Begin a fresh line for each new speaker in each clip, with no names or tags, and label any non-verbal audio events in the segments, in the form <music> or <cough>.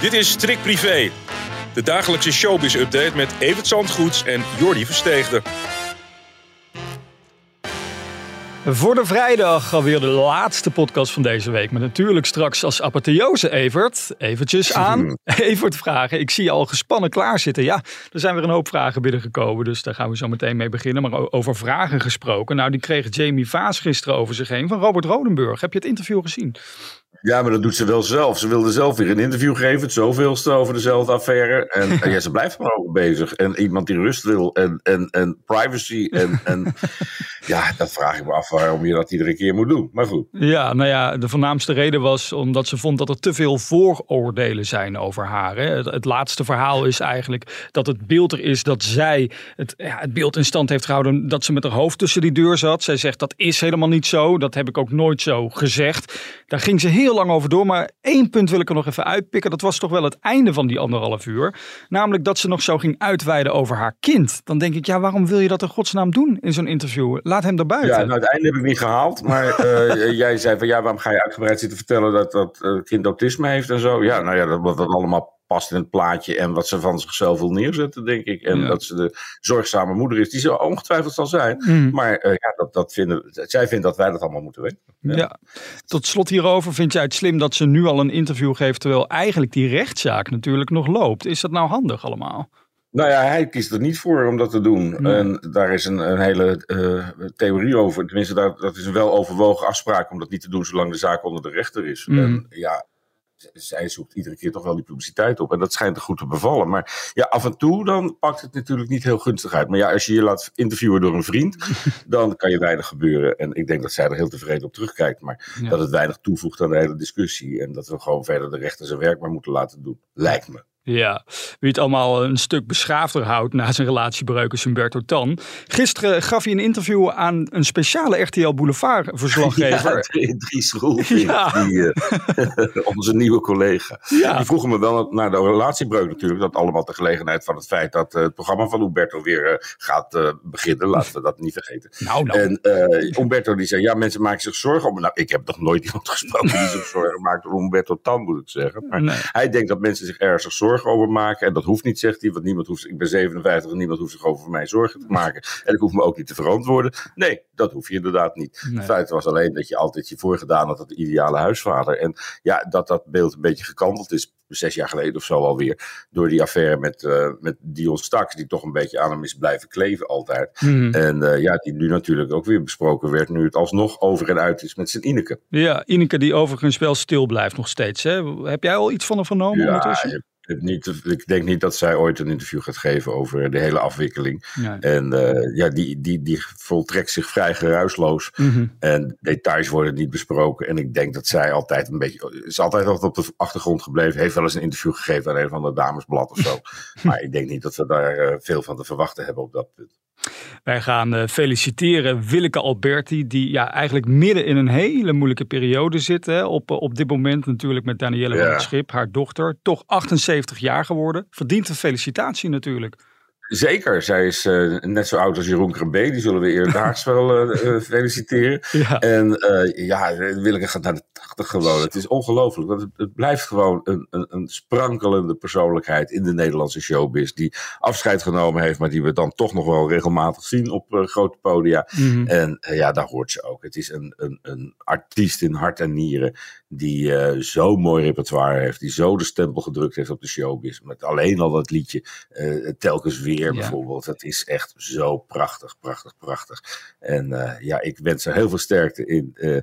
Dit is Trick Privé, de dagelijkse showbiz-update met Evert Zandgoeds en Jordi Versteegde.
Voor de vrijdag alweer de laatste podcast van deze week. Met natuurlijk straks als apotheose Evert. Eventjes aan <laughs> Evert vragen. Ik zie je al gespannen klaarzitten. Ja, er zijn weer een hoop vragen binnengekomen. Dus daar gaan we zo meteen mee beginnen. Maar over vragen gesproken. Nou, die kreeg Jamie Vaas gisteren over zich heen van Robert Rodenburg. Heb je het interview gezien?
Ja, maar dat doet ze wel zelf. Ze wilde zelf weer een interview geven, het zoveelste over dezelfde affaire. En, en <laughs> ja, ze blijft maar over bezig. En iemand die rust wil en, en, en privacy. En, en <laughs> ja, dat vraag ik me af waarom je dat iedere keer moet doen. Maar goed.
Ja, nou ja, de voornaamste reden was omdat ze vond dat er te veel vooroordelen zijn over haar. Hè. Het, het, laatste verhaal is eigenlijk dat het beeld er is dat zij het, ja, het beeld in stand heeft gehouden dat ze met haar hoofd tussen die deur zat. Zij zegt dat is helemaal niet zo. Dat heb ik ook nooit zo gezegd. Daar ging ze heel lang over door. Maar één punt wil ik er nog even uitpikken. Dat was toch wel het einde van die anderhalf uur. Namelijk dat ze nog zo ging uitweiden over haar kind. Dan denk ik, ja, waarom wil je dat in godsnaam doen in zo'n interview? Laat hem buiten.
Ja, nou, het einde heb ik niet gehaald. Maar uh, <laughs> jij zei van, ja, waarom ga je uitgebreid zitten vertellen dat dat uh, kind autisme heeft en zo? Ja, nou ja, dat, dat allemaal past in het plaatje en wat ze van zichzelf wil neerzetten, denk ik. En dat ze de zorgzame moeder is, die ze ongetwijfeld zal zijn. Mm. Maar uh, ja, dat, dat vinden, zij vindt dat wij dat allemaal moeten weten.
Ja. ja. Tot slot hierover, vind jij het slim dat ze nu al een interview geeft, terwijl eigenlijk die rechtszaak natuurlijk nog loopt? Is dat nou handig allemaal?
Nou ja, hij kiest er niet voor om dat te doen. Nee. En daar is een, een hele uh, theorie over. Tenminste, dat, dat is een wel overwogen afspraak om dat niet te doen zolang de zaak onder de rechter is. Mm. En ja, zij zoekt iedere keer toch wel die publiciteit op. En dat schijnt er goed te bevallen. Maar ja, af en toe dan pakt het natuurlijk niet heel gunstig uit. Maar ja, als je je laat interviewen door een vriend, <laughs> dan kan je weinig gebeuren. En ik denk dat zij er heel tevreden op terugkijkt. Maar ja. dat het weinig toevoegt aan de hele discussie. En dat we gewoon verder de rechter zijn werk maar moeten laten doen. Lijkt me.
Ja, wie het allemaal een stuk beschaafder houdt na zijn relatiebreuk is Humberto Tan. Gisteren gaf hij een interview aan een speciale RTL Boulevard verslaggever. <laughs>
Ja, Dries Roelvink, <laughs> ja. die, uh, <laughs> onze nieuwe collega. Ja. Die vroegen me wel naar de relatiebreuk natuurlijk. Dat allemaal ter gelegenheid van het feit dat uh, het programma van Humberto weer uh, gaat beginnen. Laten we dat niet vergeten.
Nou, nou.
En Humberto die zei, ja mensen maken zich zorgen om... Nou, ik heb nog nooit iemand gesproken die zich zorgen maakt om Humberto Tan, moet ik zeggen. Maar nee. hij denkt dat mensen zich ernstig zorgen over maken. En dat hoeft niet, zegt hij, want niemand hoeft, ik ben 57 en niemand hoeft zich over mij zorgen te maken. En ik hoef me ook niet te verantwoorden. Nee, dat hoef je inderdaad niet. Nee. Het feit was alleen dat je altijd je voorgedaan had, dat de ideale huisvader. En ja, dat dat beeld een beetje gekanteld is, zes jaar geleden of zo alweer, door die affaire met, uh, met Dion Staks, die toch een beetje aan hem is blijven kleven altijd. Mm. En uh, ja, die nu natuurlijk ook weer besproken werd, nu het alsnog over en uit is met zijn Ineke.
Ja, Ineke die overigens wel stil blijft nog steeds. Hè? Heb jij al iets van haar vernomen
ja,
ondertussen?
Niet, ik denk niet dat zij ooit een interview gaat geven over de hele afwikkeling. Nee. En uh, ja, die, die, die voltrekt zich vrij geruisloos. Mm -hmm. En details worden niet besproken. En ik denk dat zij altijd een beetje. Is altijd altijd op de achtergrond gebleven. Heeft wel eens een interview gegeven aan een van de damesblad of zo. <laughs> maar ik denk niet dat we daar uh, veel van te verwachten hebben op dat punt.
Wij gaan uh, feliciteren Willeke Alberti, die ja, eigenlijk midden in een hele moeilijke periode zit. Hè, op, op dit moment natuurlijk met Danielle ja. van het Schip, haar dochter. Toch 78 jaar geworden. Verdient een felicitatie natuurlijk.
Zeker, zij is uh, net zo oud als Jeroen Krabbe. Die zullen we eerdaags wel uh, uh, <laughs> feliciteren. Ja. En ja, Willeke gaat naar de 80 gewoon. Het is ongelooflijk. Want het, het, blijft gewoon een, een, een, sprankelende persoonlijkheid in de Nederlandse showbiz. Die afscheid genomen heeft, maar die we dan toch nog wel regelmatig zien op grote podia. Mm -hmm. En ja, daar hoort ze ook. Het is een, een, een artiest in hart en nieren. Die zo mooi repertoire heeft. Die zo de stempel gedrukt heeft op de showbiz. Met alleen al dat liedje telkens weer. Ja. bijvoorbeeld. Dat is echt zo prachtig, prachtig, prachtig. En uh, ja, ik wens haar heel veel sterkte in, uh,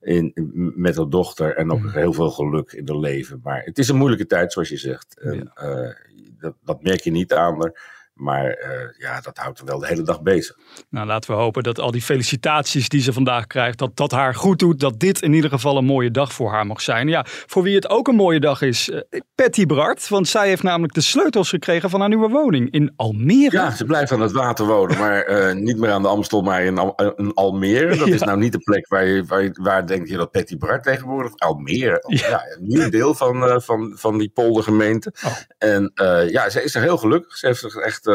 in, met haar dochter en ook mm. heel veel geluk in haar leven. Maar het is een moeilijke tijd, zoals je zegt. En, ja. uh, dat, dat, merk je niet aan haar. Maar uh, ja, dat houdt er wel de hele dag bezig.
Nou, laten we hopen dat al die felicitaties die ze vandaag krijgt, dat dat haar goed doet. Dat dit in ieder geval een mooie dag voor haar mag zijn. Ja, voor wie het ook een mooie dag is, uh, Patty Bart. Want zij heeft namelijk de sleutels gekregen van haar nieuwe woning in Almere.
Ja, ze blijft aan het water wonen, maar uh, niet meer aan de Amstel, maar in, Al in Almere. Dat ja. is nou niet de plek waar, je, waar, je, waar denk je dat Patty Bart tegenwoordig... Almere, ja. ja een nieuw deel van, van, van die poldergemeente. Oh. En ja, ze is er heel gelukkig. Ze heeft zich echt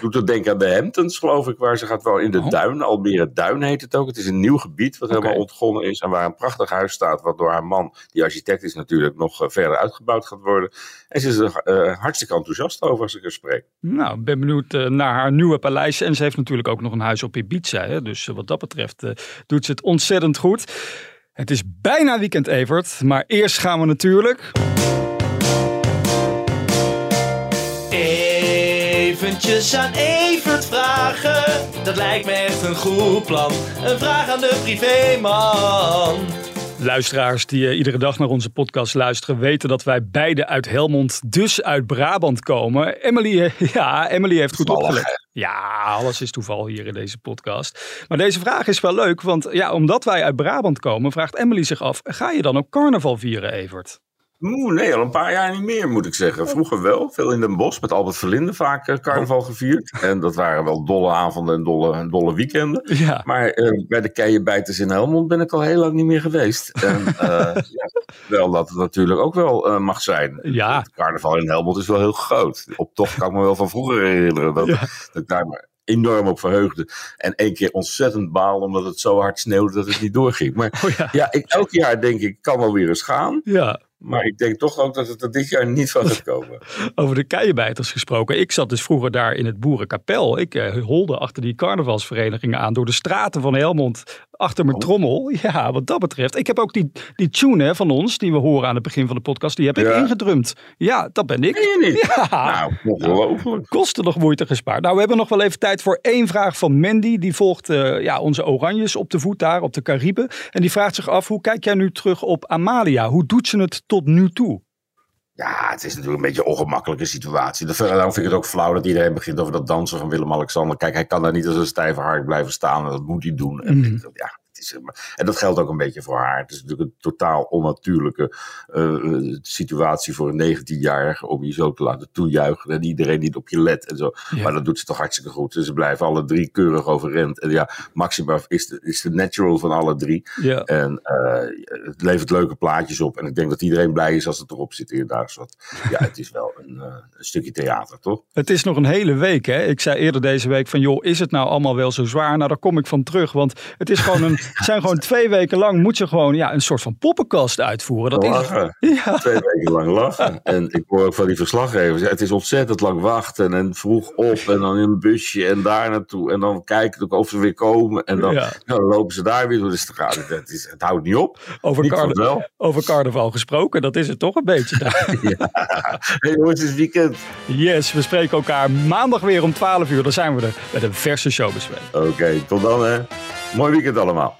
doet het denken aan de Hamptons, geloof ik, waar ze gaat wel in de oh. duin. Almere Duin heet het ook. Het is een nieuw gebied wat okay. helemaal ontgonnen is en waar een prachtig huis staat, wat door haar man, die architect is natuurlijk, nog uh, verder uitgebouwd gaat worden. En ze is er uh, hartstikke enthousiast over als ik er spreek.
Nou, ik ben benieuwd naar haar nieuwe paleis. En ze heeft natuurlijk ook nog een huis op Ibiza. Hè? Dus wat dat betreft doet ze het ontzettend goed. Het is bijna weekend, Evert. Maar eerst gaan we natuurlijk...
eventjes aan Evert vragen. Dat lijkt me echt een goed plan. Een vraag aan de privéman.
Luisteraars die uh, iedere dag naar onze podcast luisteren, weten dat wij beide uit Helmond, dus uit Brabant komen. Emily, uh, <laughs> ja, Emily heeft goed opgelet. Ja, alles is toeval hier in deze podcast. Maar deze vraag is wel leuk, want ja, omdat wij uit Brabant komen, vraagt Emily zich af: ga je dan ook carnaval vieren, Evert?
Oeh, nee, al een paar jaar niet meer moet ik zeggen. Vroeger wel, veel in Den Bosch, met Albert Verlinde vaak uh, carnaval gevierd. En dat waren wel dolle avonden en dolle, dolle weekenden. <laughs> Ja. Maar uh, bij de keienbijters in Helmond ben ik al heel lang niet meer geweest. En uh, <laughs> ja, wel dat het natuurlijk ook wel mag zijn. Ja. Het carnaval in Helmond is wel heel groot. Op tocht kan ik me wel van vroeger herinneren dat, ja. dat ik daar maar enorm op verheugde. En één keer ontzettend baal omdat het zo hard sneeuwde dat het niet doorging. Maar oh ja. ja, ik, elk jaar denk ik, kan wel weer eens gaan. Ja. Maar ik denk toch ook dat het er dit jaar niet van gaat komen. <laughs>
Over de keienbijters gesproken. Ik zat dus vroeger daar in het Boerenkapel. Ik eh, holde achter die carnavalsverenigingen aan door de straten van Helmond achter mijn oh. trommel. <laughs> Ja, wat dat betreft. Ik heb ook die, die tune hè, van ons, die we horen aan het begin van de podcast, die heb ik ingedrumd. Ja, dat ben ik.
Nee, niet? <laughs> Ja. Nou, ongelooflijk.
Kosten nog moeite gespaard. Nou, we hebben nog wel even tijd voor één vraag van Mandy. Die volgt uh, ja, onze Oranjes op de voet daar, op de Cariben. En die vraagt zich af, hoe kijk jij nu terug op Amalia? Hoe doet ze het tot nu toe?
Ja, het is natuurlijk een beetje een ongemakkelijke situatie. Daarom vind ik het ook flauw dat iedereen begint over dat dansen van Willem-Alexander. Kijk, hij kan daar niet als een stijve hark blijven staan en dat moet hij doen. En ja, en dat geldt ook een beetje voor haar. Het is natuurlijk een totaal onnatuurlijke uh, situatie voor een 19-jarige om je zo te laten toejuichen. En iedereen niet op je let en zo. Maar dat doet ze toch hartstikke goed. Dus ze blijven alle drie keurig overrend. En ja, Maxima is de, is de natural van alle drie. Ja. En uh, het levert leuke plaatjes op. En ik denk dat iedereen blij is als het erop zit inderdaad. Wat, <laughs> ja, het is wel een, uh, een, stukje theater, toch?
Het is nog een hele week, hè? Ik zei eerder deze week van, joh, is het nou allemaal wel zo zwaar? Nou, daar kom ik van terug. Want het is gewoon een zijn gewoon twee weken lang moet je gewoon ja, een soort van poppenkast uitvoeren. Dat
lachen. Is, <laughs> ja. Twee weken lang lachen. En ik hoor ook van die verslaggevers, het is ontzettend lang wachten en vroeg op en dan in een busje en daar naartoe. En dan kijken of ze weer komen en dan, ja. nou, dan lopen ze daar weer door de straat. Het, is, het houdt niet op.
Over, niet carna over carnaval gesproken, dat is het toch een beetje. <laughs>
ja. Hey jongens, het is weekend.
Yes, we spreken elkaar maandag weer om 12 uur. Dan zijn we er met een verse showbespreking.
Oké, tot dan hè. Mooi weekend allemaal.